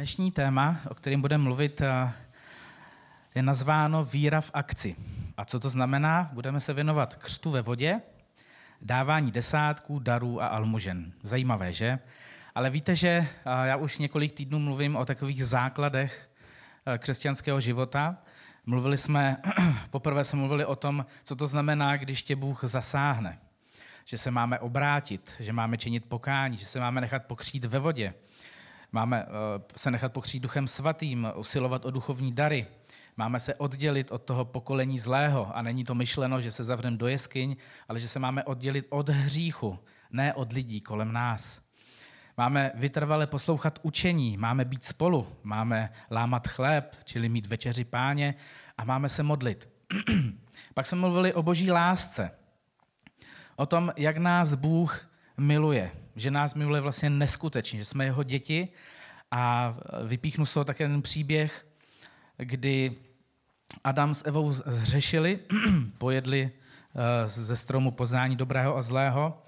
Dnešní téma, o kterém budeme mluvit, eh, je nazváno Víra v akci. A co to znamená? Budeme se věnovat křtu ve vodě, dávání desátků, darů a almužen. Zajímavé, že? Ale víte, že eh, já už několik týdnů mluvím o takových základech eh, křesťanského života. Mluvili jsme, poprvé jsme mluvili o tom, co to znamená, když tě Bůh zasáhne. Že se máme obrátit, že máme činit pokání, že se máme nechat pokřít ve vodě, Máme eh, se nechat pokřít duchem svatým, usilovat o duchovní dary. Máme se oddělit od toho pokolení zlého. A není to myšleno, že se zavřeme do jeskyň, ale že se máme oddělit od hříchu, ne od lidí kolem nás. Máme vytrvale poslouchat učení, máme být spolu, máme lámat chléb, čili mít večeři páně a máme se modlit. Pak jsme mluvili o boží lásce, o tom, jak nás Bůh miluje, že nás miluje vlastně neskutečně, že jsme jeho děti a vypíchnu z toho také ten příběh, kdy Adam s Evou zřešili, pojedli eh, ze stromu poznání dobrého a zlého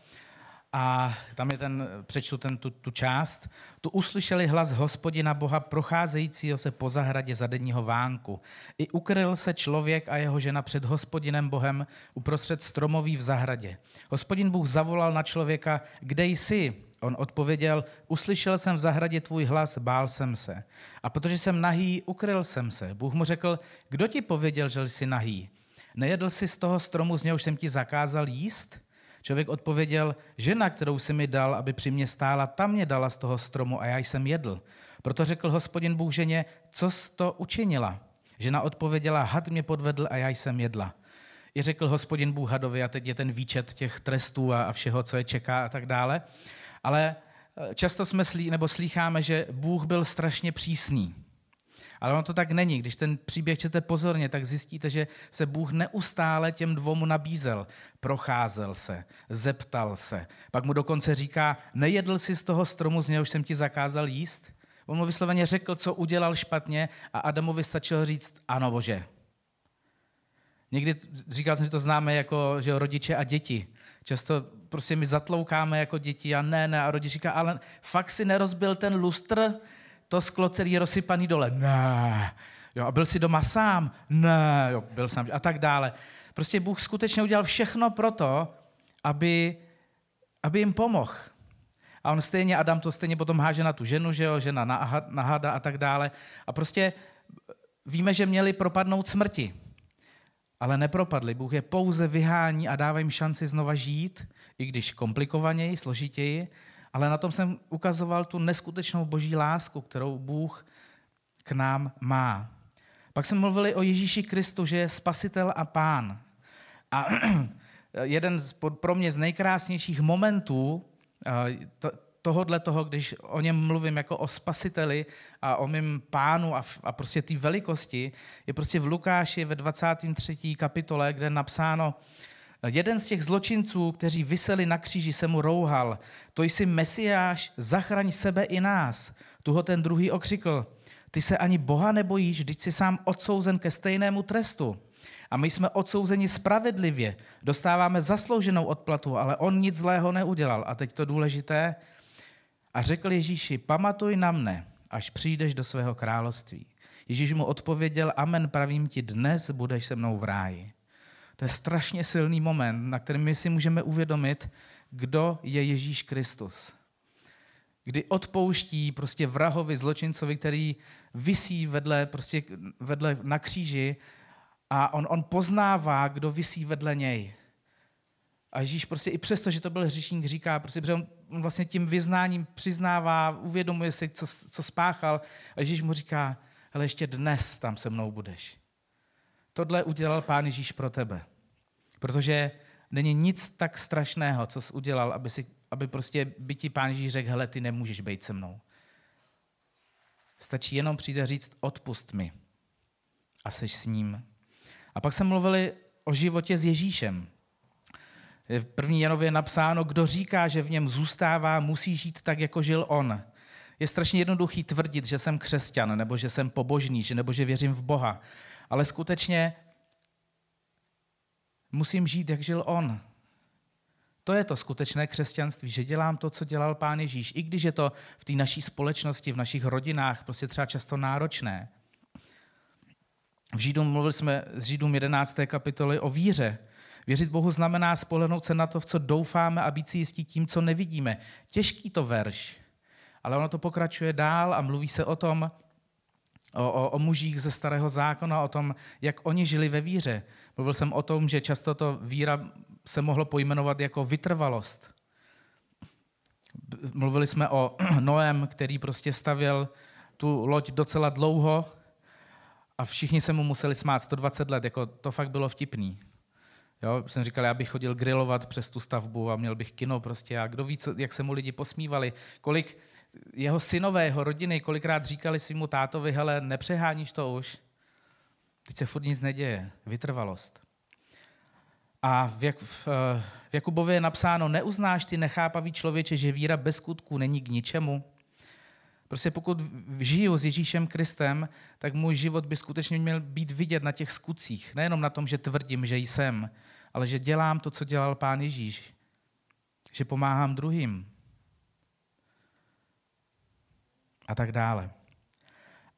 a tam je ten, přečtu ten, tu, tu část. Tu uslyšeli hlas hospodina Boha procházejícího se po zahradě za denního vánku. I ukryl se člověk a jeho žena před hospodinem Bohem uprostřed stromoví v zahradě. Hospodin Bůh zavolal na člověka, kde jsi? On odpověděl, uslyšel jsem v zahradě tvůj hlas, bál jsem se. A protože jsem nahý, ukryl jsem se. Bůh mu řekl, kdo ti pověděl, že jsi nahý? Nejedl jsi z toho stromu, z něhož jsem ti zakázal jíst? Člověk odpověděl, žena, kterou si mi dal, aby při mě stála, ta mě dala z toho stromu a já jsem jedl. Proto řekl hospodin Bůh ženě, co jsi to učinila? Žena odpověděla, had mě podvedl a já jsem jedla. I řekl hospodin Bůh hadovi, a teď je ten výčet těch trestů a, všeho, co je čeká a tak dále. Ale eh, často jsme slí, nebo slýcháme, že Bůh byl strašně přísný. Ale ono to tak není. Když ten příběh čtete pozorně, tak zjistíte, že se Bůh neustále těm dvomu nabízel. Procházel se, zeptal se. Pak mu dokonce říká, nejedl si z toho stromu, z něhož jsem ti zakázal jíst? On mu vysloveně řekl, co udělal špatně a Adamovi stačilo říct, ano bože. Někdy říkal jsem, že to známe jako že rodiče a děti. Často prostě my zatloukáme jako děti a ne, ne. A rodič říká, ale fakt si nerozbil ten lustr, to sklo celý rozsypaný dole. Ne. Jo, a byl si doma sám? Ne. Jo, byl sám. A tak dále. Prostě Bůh skutečně udělal všechno pro to, aby, aby jim pomohl. A on stejně, Adam to stejně potom háže na tu ženu, že jo, žena na, na hada a tak dále. A prostě víme, že měli propadnout smrti. Ale nepropadli. Bůh je pouze vyhání a dává jim šanci znova žít, i když komplikovaněji, složitěji, ale na tom jsem ukazoval tu neskutečnou boží lásku, kterou Bůh k nám má. Pak jsme mluvili o Ježíši Kristu, že je spasitel a pán. A jeden z, pro mě z nejkrásnějších momentů to, tohodle toho, když o něm mluvím jako o spasiteli a o mém pánu a, a prostě té velikosti, je prostě v Lukáši ve 23. kapitole, kde je napsáno, Jeden z těch zločinců, kteří vyseli na kříži, se mu rouhal. To jsi Mesiáš, zachraň sebe i nás. Tuho ten druhý okřikl. Ty se ani Boha nebojíš, vždyť jsi sám odsouzen ke stejnému trestu. A my jsme odsouzeni spravedlivě, dostáváme zaslouženou odplatu, ale on nic zlého neudělal. A teď to důležité. A řekl Ježíši, pamatuj na mne, až přijdeš do svého království. Ježíš mu odpověděl, amen, pravím ti, dnes budeš se mnou v ráji. To je strašně silný moment, na kterém my si můžeme uvědomit, kdo je Ježíš Kristus. Kdy odpouští prostě vrahovi, zločincovi, který visí vedle, prostě vedle na kříži a on, on poznává, kdo visí vedle něj. A Ježíš prostě i přesto, že to byl hřišník, říká, prostě, protože on, on vlastně tím vyznáním přiznává, uvědomuje si, co, co spáchal. A Ježíš mu říká, ale ještě dnes tam se mnou budeš. Tohle udělal Pán Ježíš pro tebe. Protože není nic tak strašného, co jsi udělal, aby, si, aby prostě by ti Pán Ježíš řekl, hele, ty nemůžeš být se mnou. Stačí jenom přijde říct, odpust mi. A seš s ním. A pak jsme mluvili o životě s Ježíšem. V první Janově je napsáno, kdo říká, že v něm zůstává, musí žít tak, jako žil on. Je strašně jednoduchý tvrdit, že jsem křesťan, nebo že jsem pobožný, že, nebo že věřím v Boha ale skutečně musím žít, jak žil on. To je to skutečné křesťanství, že dělám to, co dělal Pán Ježíš, i když je to v té naší společnosti, v našich rodinách prostě třeba často náročné. V Židům mluvili jsme s Židům 11. kapitoly o víře. Věřit Bohu znamená spolehnout se na to, v co doufáme a být si jistí tím, co nevidíme. Těžký to verš, ale ono to pokračuje dál a mluví se o tom, o, o, o mužích ze starého zákona, o tom, jak oni žili ve víře. Mluvil jsem o tom, že často to víra se mohlo pojmenovat jako vytrvalost. Mluvili jsme o Noem, který prostě stavěl tu loď docela dlouho a všichni se mu museli smát 120 let, jako to fakt bylo vtipný. Jo, jsem říkal, já bych chodil grilovat přes tu stavbu a měl bych kino prostě a kdo ví, co, jak se mu lidi posmívali. Kolik jeho synové, jeho rodiny kolikrát říkali svýmu tátovi, hele, nepřeháníš to už. Teď se furt nic neděje. Vytrvalost. A v, Jak, v, v Jakubově je napsáno, neuznáš ty nechápavý člověče, že víra bez skutků není k ničemu? Prostě pokud žiju s Ježíšem Kristem, tak můj život by skutečně měl být vidět na těch skutcích. Nejenom na tom, že tvrdím, že jsem, ale že dělám to, co dělal Pán Ježíš. Že pomáhám druhým. A tak dále.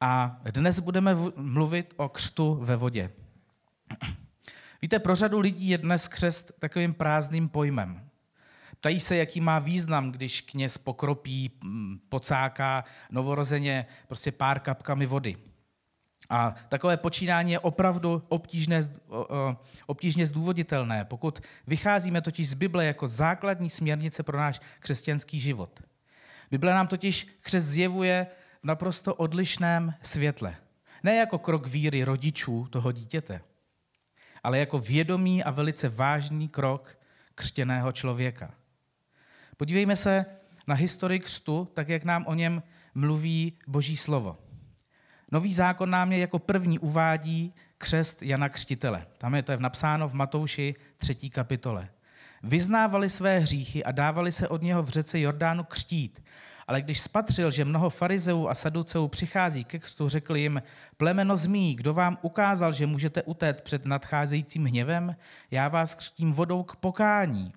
A dnes budeme mluvit o křtu ve vodě. Víte, pro řadu lidí je dnes křest takovým prázdným pojmem. Ptají se, jaký má význam, když kněz pokropí, mm, pocáká novorozeně prostě pár kapkami vody. A takové počínání je opravdu obtížné, obtížně zdůvoditelné, pokud vycházíme totiž z Bible jako základní směrnice pro náš křesťanský život. Bible nám totiž křes zjevuje v naprosto odlišném světle. Ne jako krok víry rodičů toho dítěte, ale jako vědomý a velice vážný krok křtěného člověka. Podívejme se na historii křtu, tak jak nám o něm mluví Boží slovo. Nový zákon nám je jako první uvádí křest Jana Křtitele. Tam je to je napsáno v Matouši 3. kapitole. Vyznávali své hříchy a dávali se od něho v řece Jordánu křtít. Ale když spatřil, že mnoho farizeů a saduceů přichází ke křtu, řekl jim, plemeno zmí, kdo vám ukázal, že můžete utéct před nadcházejícím hněvem? Já vás křtím vodou k pokání.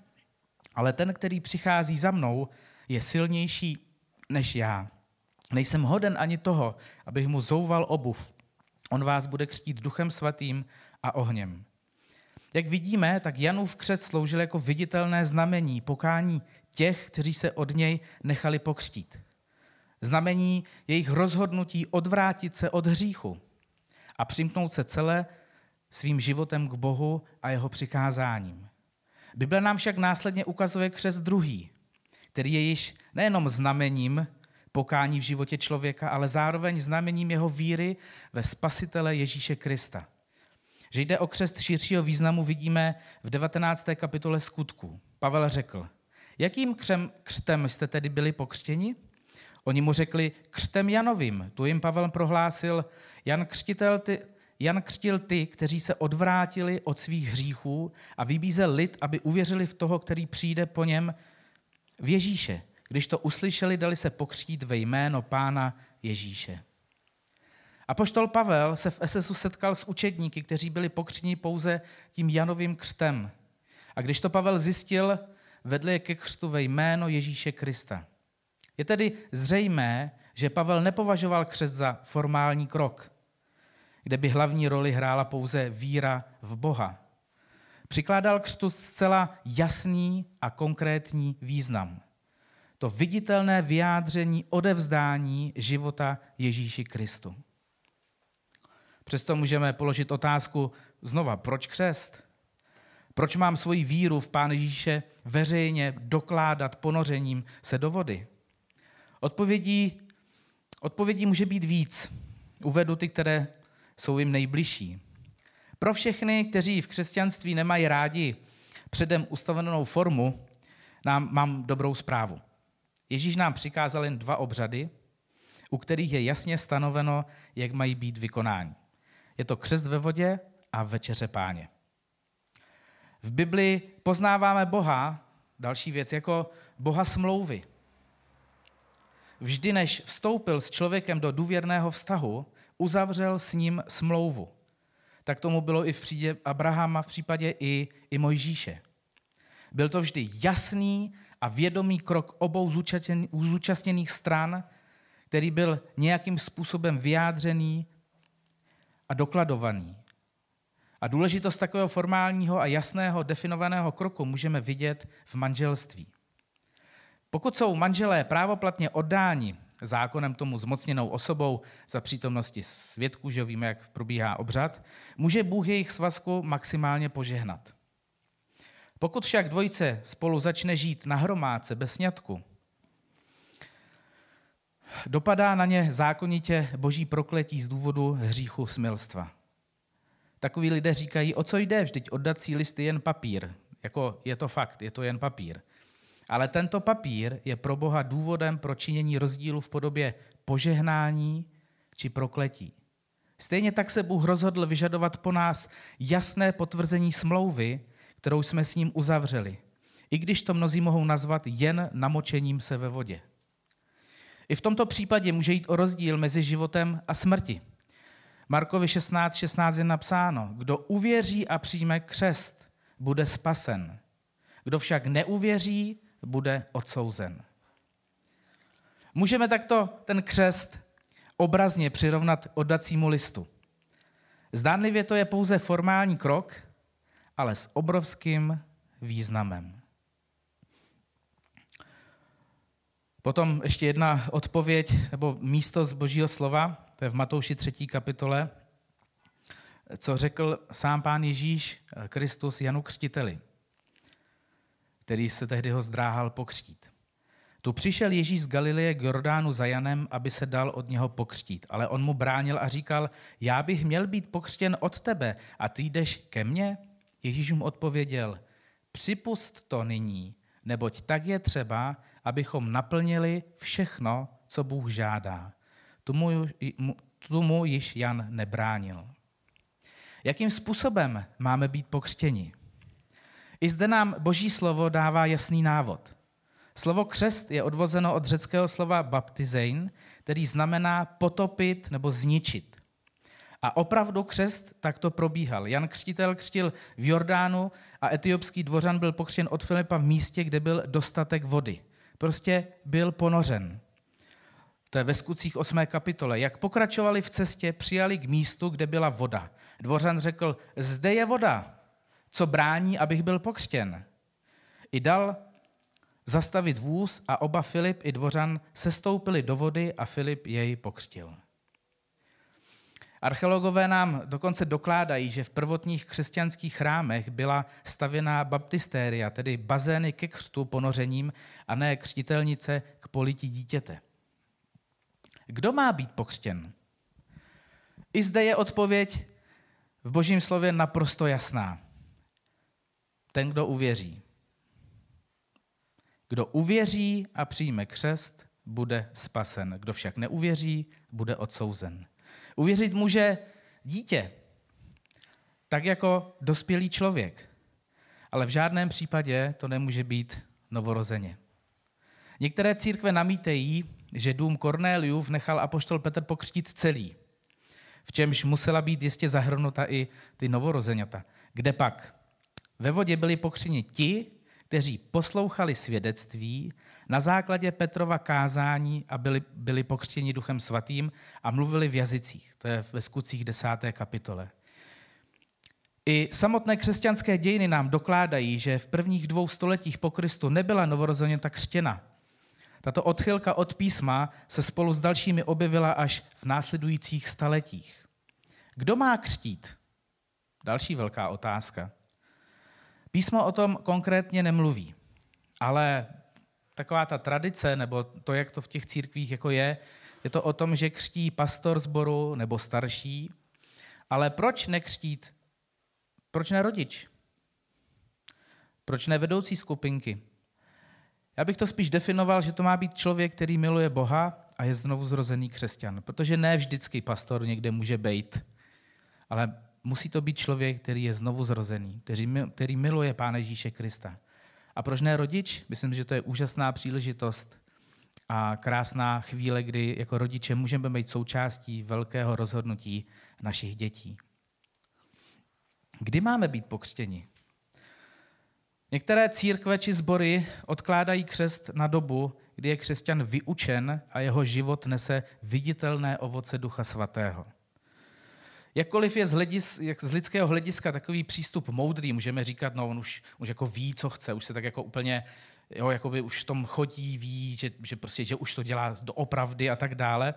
Ale ten, který přichází za mnou, je silnější než já. Nejsem hoden ani toho, abych mu zouval obuv. On vás bude křtít duchem svatým a ohněm. Jak vidíme, tak Janův křest sloužil jako viditelné znamení pokání těch, kteří se od něj nechali pokřtít. Znamení jejich rozhodnutí odvrátit se od hříchu a přimknout se celé svým životem k Bohu a jeho přikázáním. Bible nám však následně ukazuje křest druhý, který je již nejenom znamením pokání v životě člověka, ale zároveň znamením jeho víry ve spasitele Ježíše Krista. Že jde o křest širšího významu, vidíme v 19. kapitole skutků. Pavel řekl, jakým křem, křtem jste tedy byli pokřtěni? Oni mu řekli, křtem Janovým. Tu jim Pavel prohlásil, Jan Křtitel, ty, Jan křtil ty, kteří se odvrátili od svých hříchů a vybízel lid, aby uvěřili v toho, který přijde po něm v Ježíše. Když to uslyšeli, dali se pokřtít ve jméno pána Ježíše. A poštol Pavel se v Esesu setkal s učedníky, kteří byli pokřtěni pouze tím Janovým křtem. A když to Pavel zjistil, vedl je ke křtu ve jméno Ježíše Krista. Je tedy zřejmé, že Pavel nepovažoval křest za formální krok, kde by hlavní roli hrála pouze víra v Boha. Přikládal křtu zcela jasný a konkrétní význam. To viditelné vyjádření odevzdání života Ježíši Kristu. Přesto můžeme položit otázku znova, proč křest? Proč mám svoji víru v Pána Ježíše veřejně dokládat ponořením se do vody? Odpovědí, odpovědí může být víc. Uvedu ty, které jsou jim nejbližší. Pro všechny, kteří v křesťanství nemají rádi předem ustavenou formu, nám, mám dobrou zprávu. Ježíš nám přikázal jen dva obřady, u kterých je jasně stanoveno, jak mají být vykonáni. Je to křest ve vodě a večeře páně. V Bibli poznáváme Boha, další věc, jako Boha smlouvy. Vždy, než vstoupil s člověkem do důvěrného vztahu, uzavřel s ním smlouvu. Tak tomu bylo i v případě Abrahama, v případě i, i Mojžíše. Byl to vždy jasný a vědomý krok obou zúčastněných stran, který byl nějakým způsobem vyjádřený a dokladovaný. A důležitost takového formálního a jasného definovaného kroku můžeme vidět v manželství. Pokud jsou manželé právoplatně oddáni zákonem tomu zmocněnou osobou za přítomnosti svědků, že víme, jak probíhá obřad, může Bůh jejich svazku maximálně požehnat. Pokud však dvojice spolu začne žít na hromádce bez sňatku, dopadá na ně zákonitě boží prokletí z důvodu hříchu smilstva. Takoví lidé říkají, o co jde, vždyť oddací list je jen papír. Jako je to fakt, je to jen papír. Ale tento papír je pro Boha důvodem pro činění rozdílu v podobě požehnání či prokletí. Stejně tak se Bůh rozhodl vyžadovat po nás jasné potvrzení smlouvy, kterou jsme s ním uzavřeli, i když to mnozí mohou nazvat jen namočením se ve vodě. I v tomto případě může jít o rozdíl mezi životem a smrti. Markovi 16, 16 je napsáno, kdo uvěří a přijme křest, bude spasen. Kdo však neuvěří, bude odsouzen. Můžeme takto ten křest obrazně přirovnat oddacímu listu. Zdánlivě to je pouze formální krok, ale s obrovským významem. Potom ještě jedna odpověď nebo místo z Božího slova, to je v Matouši 3. kapitole, co řekl sám pán Ježíš Kristus Janu Křtiteli který se tehdy ho zdráhal pokřtít. Tu přišel Ježíš z Galileje k Jordánu za Janem, aby se dal od něho pokřtít. Ale on mu bránil a říkal, já bych měl být pokřtěn od tebe a ty jdeš ke mně? Ježíš mu odpověděl, připust to nyní, neboť tak je třeba, abychom naplnili všechno, co Bůh žádá. Tomu, tomu již Jan nebránil. Jakým způsobem máme být pokřtěni? I zde nám boží slovo dává jasný návod. Slovo křest je odvozeno od řeckého slova baptizein, který znamená potopit nebo zničit. A opravdu křest takto probíhal. Jan Křtitel křtil v Jordánu a etiopský dvořan byl pokřtěn od Filipa v místě, kde byl dostatek vody. Prostě byl ponořen. To je ve skutcích 8. kapitole. Jak pokračovali v cestě, přijali k místu, kde byla voda. Dvořan řekl, zde je voda, co brání, abych byl pokřtěn. I dal zastavit vůz a oba Filip i Dvořan sestoupili do vody a Filip jej pokřtil. Archeologové nám dokonce dokládají, že v prvotních křesťanských chrámech byla stavěná baptistéria, tedy bazény ke křtu ponořením a ne křtitelnice k polití dítěte. Kdo má být pokřtěn? I zde je odpověď v božím slově naprosto jasná ten, kdo uvěří. Kdo uvěří a přijme křest, bude spasen. Kdo však neuvěří, bude odsouzen. Uvěřit může dítě, tak jako dospělý člověk. Ale v žádném případě to nemůže být novorozeně. Některé církve namítejí, že dům Kornéliův nechal apoštol Petr pokřtít celý, v čemž musela být jistě zahrnuta i ty novorozeňata. Kde pak? Ve vodě byli pokřeni ti, kteří poslouchali svědectví na základě Petrova kázání a byli, byli pokřtěni Duchem Svatým a mluvili v jazycích. To je ve skutcích desáté kapitole. I samotné křesťanské dějiny nám dokládají, že v prvních dvou stoletích po Kristu nebyla novorozeněta křtěna. Tato odchylka od písma se spolu s dalšími objevila až v následujících staletích. Kdo má křtít? Další velká otázka. Písmo o tom konkrétně nemluví, ale taková ta tradice, nebo to, jak to v těch církvích jako je, je to o tom, že křtí pastor sboru nebo starší, ale proč nekřtít? Proč ne rodič? Proč ne vedoucí skupinky? Já bych to spíš definoval, že to má být člověk, který miluje Boha a je znovu zrozený křesťan. Protože ne vždycky pastor někde může být, ale musí to být člověk, který je znovu zrozený, který, který miluje Pána Ježíše Krista. A proč ne rodič? Myslím, že to je úžasná příležitost a krásná chvíle, kdy jako rodiče můžeme být součástí velkého rozhodnutí našich dětí. Kdy máme být pokřtěni? Některé církve či sbory odkládají křest na dobu, kdy je křesťan vyučen a jeho život nese viditelné ovoce Ducha Svatého. Jakkoliv je z, hledis, jak z lidského hlediska takový přístup moudrý, můžeme říkat, no on už, už jako ví, co chce, už se tak jako úplně, jo, jakoby už v tom chodí, ví, že, že, prostě, že už to dělá doopravdy a tak dále,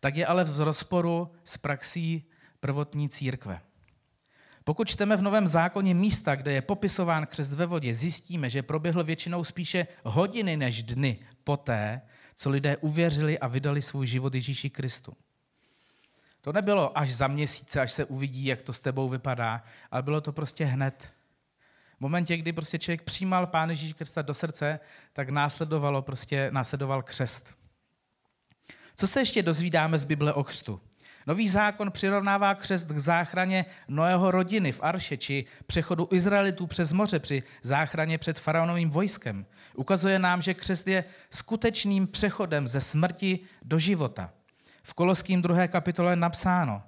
tak je ale v rozporu s praxí prvotní církve. Pokud čteme v Novém zákoně místa, kde je popisován křest ve vodě, zjistíme, že proběhl většinou spíše hodiny než dny poté, co lidé uvěřili a vydali svůj život Ježíši Kristu. To nebylo až za měsíce, až se uvidí, jak to s tebou vypadá, ale bylo to prostě hned. V momentě, kdy prostě člověk přijímal Pán Ježíš Krista do srdce, tak následovalo prostě, následoval křest. Co se ještě dozvídáme z Bible o křtu? Nový zákon přirovnává křest k záchraně Noého rodiny v Arše či přechodu Izraelitů přes moře při záchraně před faraonovým vojskem. Ukazuje nám, že křest je skutečným přechodem ze smrti do života. V Koloským druhé kapitole napsáno,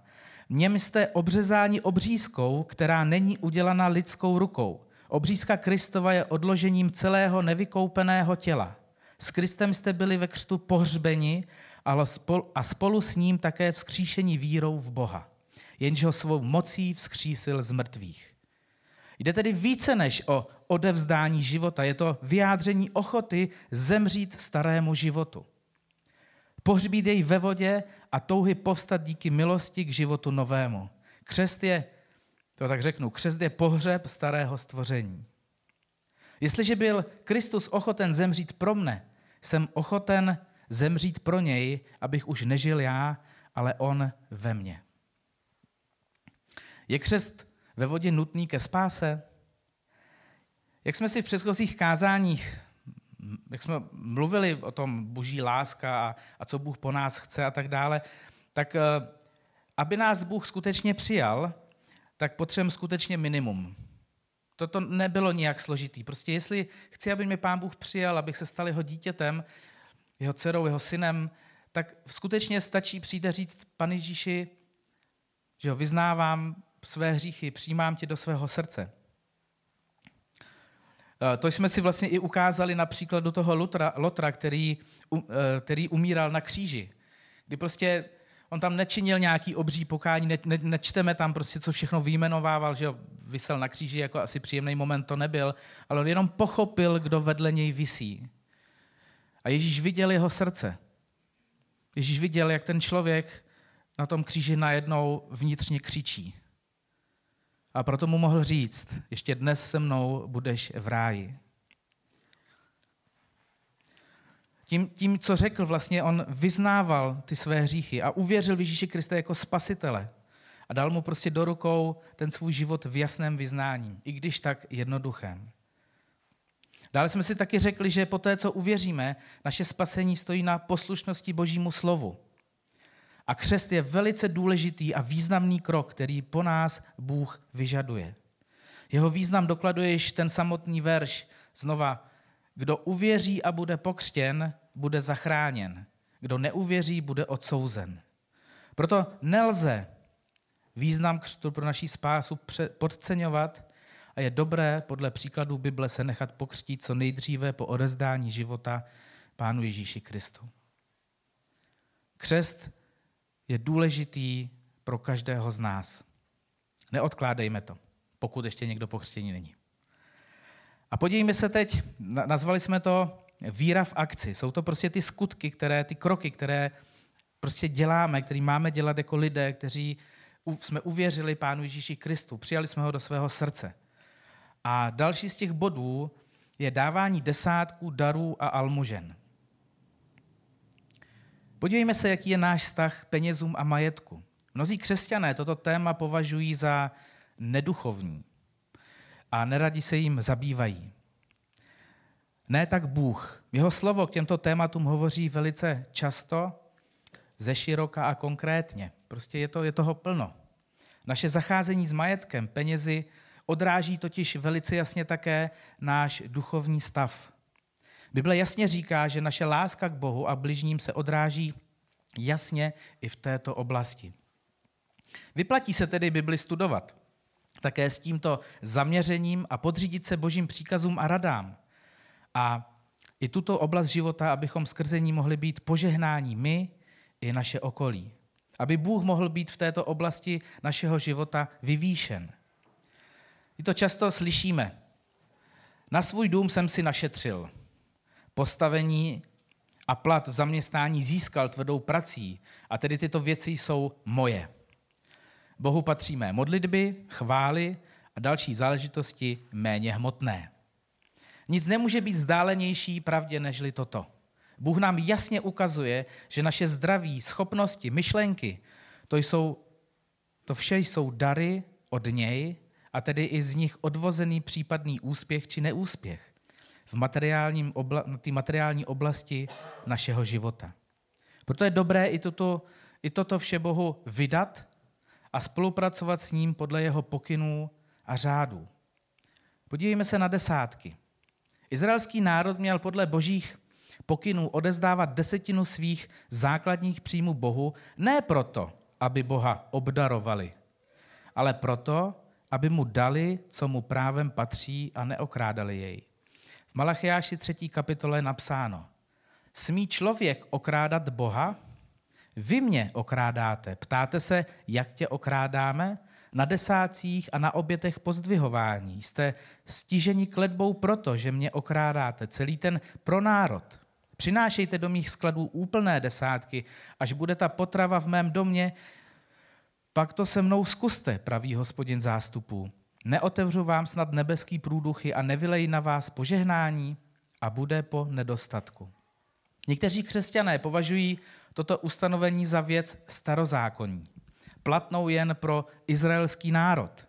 v něm jste obřezáni obřízkou, která není udělaná lidskou rukou. Obřízka Kristova je odložením celého nevykoupeného těla. S Kristem jste byli ve křtu pohřbeni a spolu s ním také vzkříšení vírou v Boha, jenž ho svou mocí vzkřísil z mrtvých. Jde tedy více než o odevzdání života, je to vyjádření ochoty zemřít starému životu. Pohřbít jej ve vodě a touhy povstat díky milosti k životu novému. Křest je, to tak řeknu, křest je pohřeb starého stvoření. Jestliže byl Kristus ochoten zemřít pro mne, jsem ochoten zemřít pro něj, abych už nežil já, ale on ve mně. Je křest ve vodě nutný ke spáse? Jak jsme si v předchozích kázáních, jak jsme mluvili o tom boží láska a, a co Bůh po nás chce a tak dále, tak eh, aby nás Bůh skutečně přijal, tak potřebujeme skutečně minimum. Toto nebylo nijak složitý. Prostě jestli chci, aby mě Pán Bůh přijal, abych se stal jeho dítětem, jeho dcerou, jeho synem, tak skutečně stačí přijít a říct, pane Ježíši, že ho vyznávám své hříchy, přijímám tě do svého srdce. Eh, to jsme si vlastně i ukázali na příkladu toho Lotra, Lotra který, eh, který umíral na kříži. Kdy prostě on tam nečinil nějaký obří pokání, ne, ne, nečteme tam prostě, co všechno vyjmenovával, že vysel na kříži, jako asi příjemný moment to nebyl, ale on jenom pochopil, kdo vedle něj visí. A Ježíš viděl jeho srdce. Ježíš viděl, jak ten člověk na tom kříži najednou vnitřně křičí. A proto mu mohl říct, ještě dnes se mnou budeš v ráji. Tím, tím, co řekl, vlastně on vyznával ty své hříchy a uvěřil v Ježíši Krista jako spasitele. A dal mu prostě do rukou ten svůj život v jasném vyznání, i když tak jednoduchém. Dále jsme si taky řekli, že po té, co uvěříme, naše spasení stojí na poslušnosti Božímu slovu. A křest je velice důležitý a významný krok, který po nás Bůh vyžaduje. Jeho význam dokladuje již ten samotný verš. Znova, kdo uvěří a bude pokřtěn, bude zachráněn. Kdo neuvěří, bude odsouzen. Proto nelze význam křtu pro naší spásu podceňovat a je dobré podle příkladů Bible se nechat pokřtít co nejdříve po odezdání života Pánu Ježíši Kristu. Křest je důležitý pro každého z nás. Neodkládejme to, pokud ještě někdo pokřtění není. A podívejme se teď, nazvali jsme to víra v akci. Jsou to prostě ty skutky, které, ty kroky, které prostě děláme, které máme dělat jako lidé, kteří jsme uvěřili Pánu Ježíši Kristu, přijali jsme ho do svého srdce. A další z těch bodů je dávání desátků, darů a almužen. Podívejme se, jaký je náš vztah penězům a majetku. Mnozí křesťané toto téma považují za neduchovní a neradi se jim zabývají. Ne tak Bůh. Jeho slovo k těmto tématům hovoří velice často, ze široka a konkrétně. Prostě je, to, je toho plno. Naše zacházení s majetkem, penězi Odráží totiž velice jasně také náš duchovní stav. Bible jasně říká, že naše láska k Bohu a bližním se odráží jasně i v této oblasti. Vyplatí se tedy Bibli studovat. také s tímto zaměřením a podřídit se božím příkazům a radám. A i tuto oblast života, abychom skrze ní mohli být požehnání my i naše okolí. Aby Bůh mohl být v této oblasti našeho života vyvýšen. I to často slyšíme. Na svůj dům jsem si našetřil. Postavení a plat v zaměstnání získal tvrdou prací a tedy tyto věci jsou moje. Bohu patří mé modlitby, chvály a další záležitosti méně hmotné. Nic nemůže být vzdálenější pravdě nežli toto. Bůh nám jasně ukazuje, že naše zdraví, schopnosti, myšlenky, to, jsou, to vše jsou dary od něj a tedy i z nich odvozený případný úspěch či neúspěch v materiálním obla, té materiální oblasti našeho života. Proto je dobré i toto, i toto vše Bohu vydat a spolupracovat s ním podle jeho pokynů a řádů. Podívejme se na desátky. Izraelský národ měl podle božích pokynů odezdávat desetinu svých základních příjmů Bohu, ne proto, aby Boha obdarovali, ale proto, aby mu dali, co mu právem patří a neokrádali jej. Malachiáši 3. kapitole je napsáno, smí člověk okrádat Boha? Vy mě okrádáte. Ptáte se, jak tě okrádáme? Na desácích a na obětech pozdvihování jste stiženi kledbou proto, že mě okrádáte, celý ten pro národ. Přinášejte do mých skladů úplné desátky, až bude ta potrava v mém domě, pak to se mnou zkuste, praví hospodin zástupů. Neotevřu vám snad nebeský průduchy a nevylej na vás požehnání a bude po nedostatku. Někteří křesťané považují toto ustanovení za věc starozákonní, platnou jen pro izraelský národ.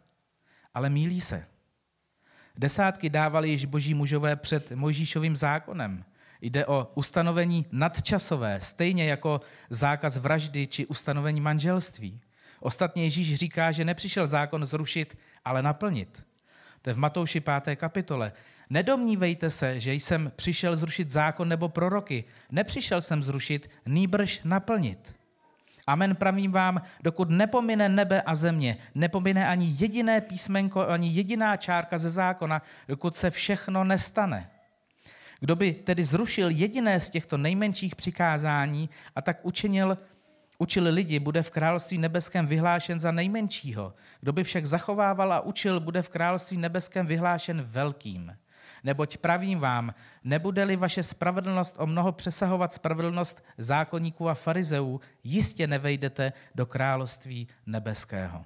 Ale mílí se. Desátky dávali již boží mužové před Mojžíšovým zákonem. Jde o ustanovení nadčasové, stejně jako zákaz vraždy či ustanovení manželství. Ostatně Ježíš říká, že nepřišel zákon zrušit, ale naplnit. To je v Matouši 5. kapitole. Nedomnívejte se, že jsem přišel zrušit zákon nebo proroky. Nepřišel jsem zrušit, nýbrž naplnit. Amen pravím vám, dokud nepomine nebe a země, nepomine ani jediné písmenko, ani jediná čárka ze zákona, dokud se všechno nestane. Kdo by tedy zrušil jediné z těchto nejmenších přikázání a tak učinil učil lidi, bude v království nebeském vyhlášen za nejmenšího. Kdo by však zachovával a učil, bude v království nebeském vyhlášen velkým. Neboť pravím vám, nebude-li vaše spravedlnost o mnoho přesahovat spravedlnost zákonníků a farizeů, jistě nevejdete do království nebeského.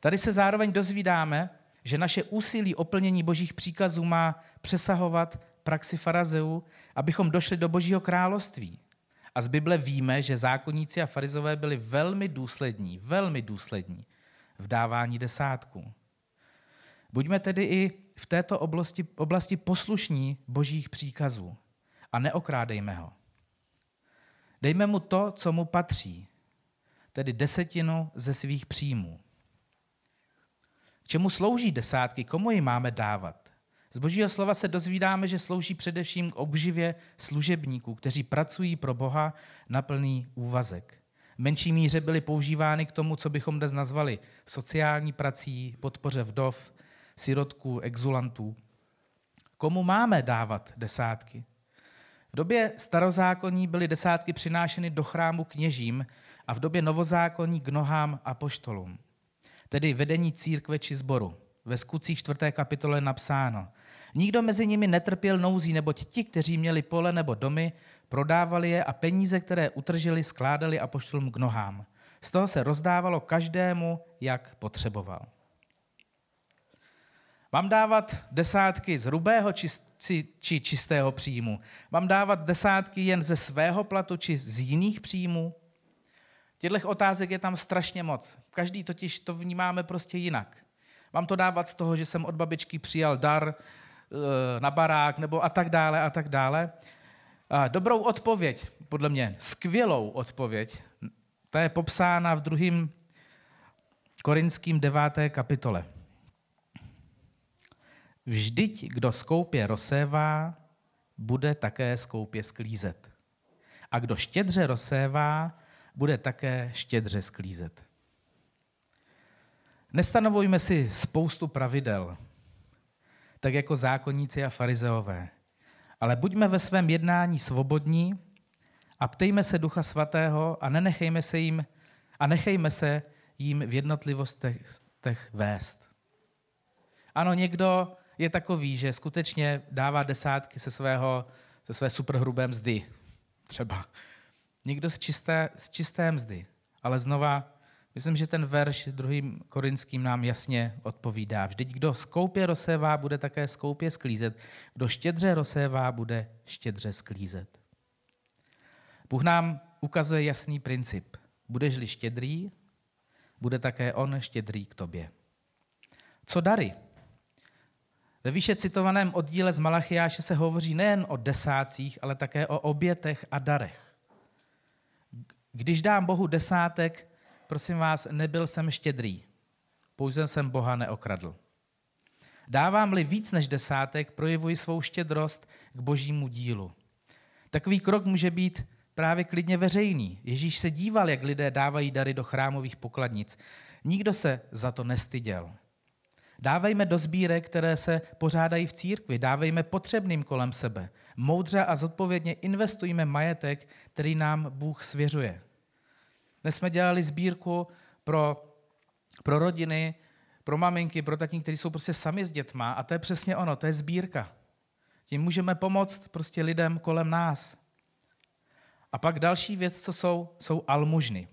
Tady se zároveň dozvídáme, že naše úsilí o plnění božích příkazů má přesahovat praxi farizeů, abychom došli do božího království. A z Bible víme, že zákonníci a farizové byli velmi důslední, velmi důslední v dávání desátků. Buďme tedy i v této oblasti, oblasti poslušní božích příkazů a neokrádejme ho. Dejme mu to, co mu patří, tedy desetinu ze svých příjmů. K čemu slouží desátky, komu ji máme dávat? Z božího slova se dozvídáme, že slouží především k obživě služebníků, kteří pracují pro Boha na plný úvazek. V menší míře byly používány k tomu, co bychom dnes nazvali sociální prací, podpoře vdov, sirotků, exulantů. Komu máme dávat desátky? V době starozákonní byly desátky přinášeny do chrámu kněžím a v době novozákonní k nohám a poštolům, tedy vedení církve či sboru. Ve skutcích 4. kapitole napsáno, Nikdo mezi nimi netrpěl nouzí, neboť ti, kteří měli pole nebo domy, prodávali je a peníze, které utržili, skládali a poštolům k nohám. Z toho se rozdávalo každému, jak potřeboval. Mám dávat desátky z hrubého či, či čistého příjmu? Mám dávat desátky jen ze svého platu či z jiných příjmů? Těchto otázek je tam strašně moc. Každý totiž to vnímáme prostě jinak. Mám to dávat z toho, že jsem od babičky přijal dar na barák nebo a tak dále a tak dále. A dobrou odpověď, podle mě skvělou odpověď, ta je popsána v druhým korinským deváté kapitole. Vždyť, kdo skoupě rozsévá, bude také skoupě sklízet. A kdo štědře rozsévá, bude také štědře sklízet. Nestanovujme si spoustu pravidel, tak jako zákonníci a farizeové, ale buďme ve svém jednání svobodní a ptejme se Ducha Svatého a nenechejme se jim a nechejme se jim v jednotlivostech vést. Ano, někdo je takový, že skutečně dává desátky se, svého, se své superhrubé mzdy, třeba. Někdo z čisté, z čisté mzdy. Ale znova, myslím, že ten verš druhým korinským nám jasně odpovídá. Vždyť kdo skoupě rozsévá, bude také skoupě sklízet. Kdo štědře rozsévá, bude štědře sklízet. Bůh nám ukazuje jasný princip. Budeš-li štědrý, bude také on štědrý k tobě. Co dary? Ve výše citovaném oddíle z Malachiáše se hovoří nejen o desácích, ale také o obětech a darech. Když dám Bohu desátek, prosím vás, nebyl jsem štědrý. Pouze jsem Boha neokradl. Dávám-li víc než desátek, projevuji svou štědrost k božímu dílu. Takový krok může být právě klidně veřejný. Ježíš se díval, jak lidé dávají dary do chrámových pokladnic. Nikdo se za to nestyděl. Dávejme do sbírek, které se pořádají v církvi, dávejme potřebným kolem sebe. Moudře a zodpovědně investujme majetek, který nám Bůh svěřuje. Dnes jsme dělali sbírku pro, pro rodiny, pro maminky, pro tatínky, kteří jsou prostě sami s dětma a to je přesně ono, to je sbírka. Tím můžeme pomoct prostě lidem kolem nás. A pak další věc, co jsou, jsou almužny.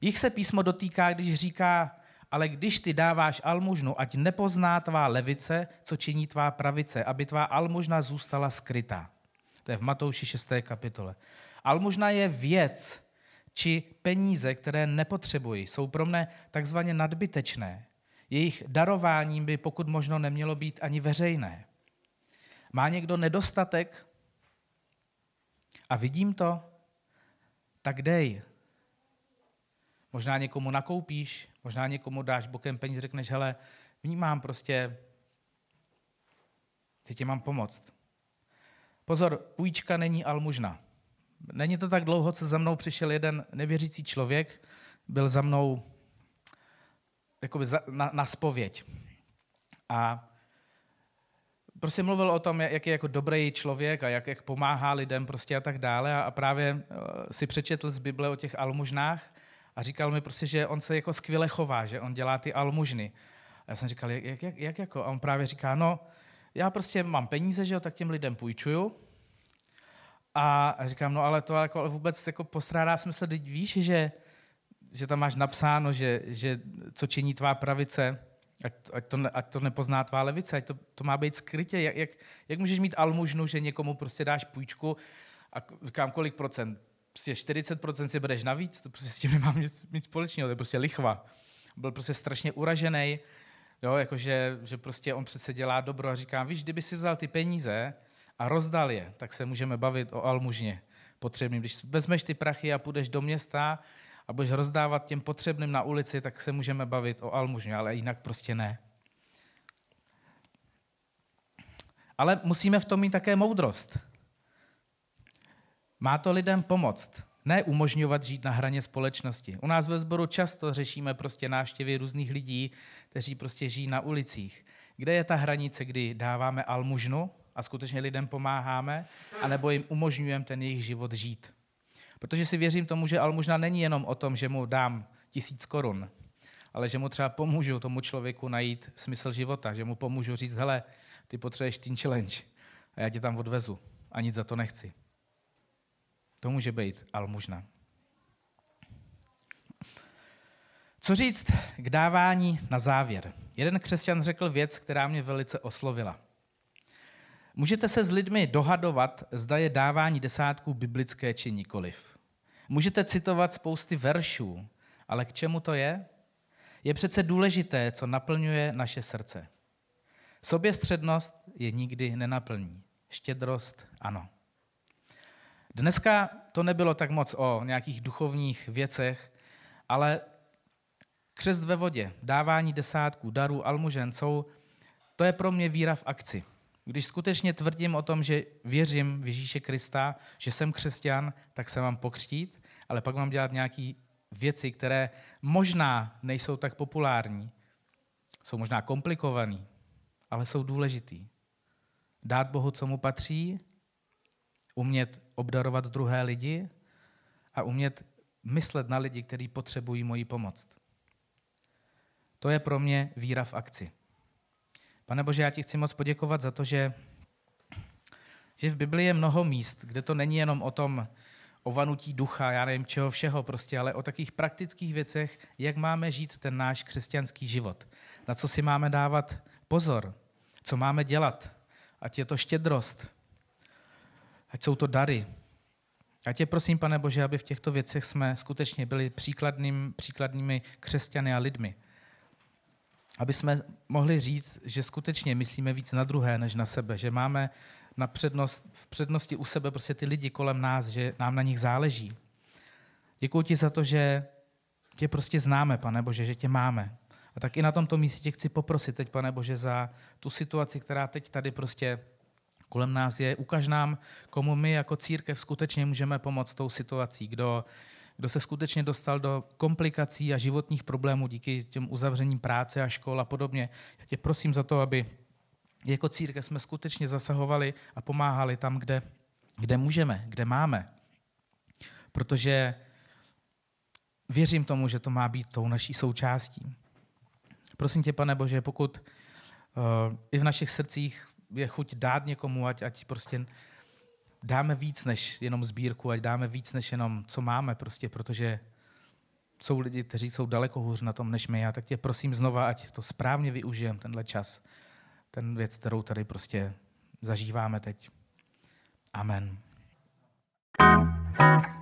Jich se písmo dotýká, když říká, ale když ty dáváš almužnu, ať nepozná tvá levice, co činí tvá pravice, aby tvá almužna zůstala skrytá. To je v Matouši 6. kapitole. Almužna je věc či peníze, které nepotřebuji, jsou pro mne takzvaně nadbytečné. Jejich darováním by pokud možno nemělo být ani veřejné. Má někdo nedostatek a vidím to, tak dej. Možná někomu nakoupíš, možná někomu dáš bokem peníze, řekneš, hele, vnímám prostě, že ti mám pomoct. Pozor, půjčka není almužna. Není to tak dlouho, co za mnou přišel jeden nevěřící člověk, byl za mnou jakoby za, na, na spověď. A prostě mluvil o tom, jak je jako dobrý člověk a jak, jak pomáhá lidem prostě a tak dále. A, a právě eh, si přečetl z Bible o těch almužnách a říkal mi prostě, že on se jako skvěle chová, že on dělá ty almužny. A já jsem říkal, jak, jak, jak, jak jako? A on právě říká, no, já prostě mám peníze, že jo, tak těm lidem půjčuju. A říkám, no ale to jako vůbec jako postrádá smysl, teď víš, že, že tam máš napsáno, že, že co činí tvá pravice, ať, ať, to, ať to nepozná tvá levice, ať to, to má být skrytě. Jak, jak, jak můžeš mít almužnu, že někomu prostě dáš půjčku a říkám, kolik procent? prostě 40% si bereš navíc, to prostě s tím nemám nic, nic společného, to je prostě lichva. Byl prostě strašně uražený, jo, jakože, že prostě on přece dělá dobro a říkám, víš, kdyby si vzal ty peníze a rozdal je, tak se můžeme bavit o almužně potřebným. Když vezmeš ty prachy a půjdeš do města a budeš rozdávat těm potřebným na ulici, tak se můžeme bavit o almužně, ale jinak prostě ne. Ale musíme v tom mít také moudrost. Má to lidem pomoct, ne umožňovat žít na hraně společnosti. U nás ve sboru často řešíme prostě návštěvy různých lidí, kteří prostě žijí na ulicích. Kde je ta hranice, kdy dáváme almužnu a skutečně lidem pomáháme, anebo jim umožňujeme ten jejich život žít. Protože si věřím tomu, že almužna není jenom o tom, že mu dám tisíc korun, ale že mu třeba pomůžu tomu člověku najít smysl života, že mu pomůžu říct, hele, ty potřebuješ teen challenge a já tě tam odvezu a nic za to nechci. To může být almužna. Co říct k dávání na závěr? Jeden křesťan řekl věc, která mě velice oslovila. Můžete se s lidmi dohadovat, zda je dávání desátků biblické či nikoliv. Můžete citovat spousty veršů, ale k čemu to je? Je přece důležité, co naplňuje naše srdce. Soběstřednost je nikdy nenaplní. Štědrost ano. Dneska to nebylo tak moc o nějakých duchovních věcech, ale křest ve vodě, dávání desátků, darů, almuženců, to je pro mě víra v akci. Když skutečně tvrdím o tom, že věřím v Ježíše Krista, že jsem křesťan, tak se mám pokřtít, ale pak mám dělat nějaké věci, které možná nejsou tak populární, Jsou možná komplikovaný, ale jsou důležitý. Dát Bohu, co mu patří, umět obdarovat druhé lidi a umět myslet na lidi, kteří potřebují moji pomoc. To je pro mě víra v akci. Pane Bože, já ti chci moc poděkovat za to, že, že v Biblii je mnoho míst, kde to není jenom o tom ovanutí ducha, já nevím čeho všeho prostě, ale o takých praktických věcech, jak máme žít ten náš křesťanský život. Na co si máme dávat pozor, co máme dělat, ať je to štědrost, ať jsou to dary. Já tě prosím, pane Bože, aby v těchto věcech jsme skutečně byli příkladným, příkladnými křesťany a lidmi aby jsme mohli říct, že skutečně myslíme víc na druhé než na sebe, že máme na přednost, v přednosti u sebe prostě ty lidi kolem nás, že nám na nich záleží. Děkuji ti za to, že tě prostě známe, pane Bože, že tě máme. A tak i na tomto místě tě chci poprosit teď, pane Bože, za tu situaci, která teď tady prostě kolem nás je. Ukaž nám, komu my jako církev skutečně můžeme pomoct tou situací, kdo kdo se skutečně dostal do komplikací a životních problémů díky těm uzavřením práce a škol a podobně. Já tě prosím za to, aby jako církev jsme skutečně zasahovali a pomáhali tam, kde, kde můžeme, kde máme. Protože věřím tomu, že to má být tou naší součástí. Prosím tě, pane Bože, pokud uh, i v našich srdcích je chuť dát někomu, ať, ať prostě dáme víc než jenom sbírku, ať dáme víc než jenom, co máme, prostě, protože jsou lidi, kteří jsou daleko hůř na tom než my. Já tak tě prosím znova, ať to správně využijem, tenhle čas, ten věc, kterou tady prostě zažíváme teď. Amen. thank you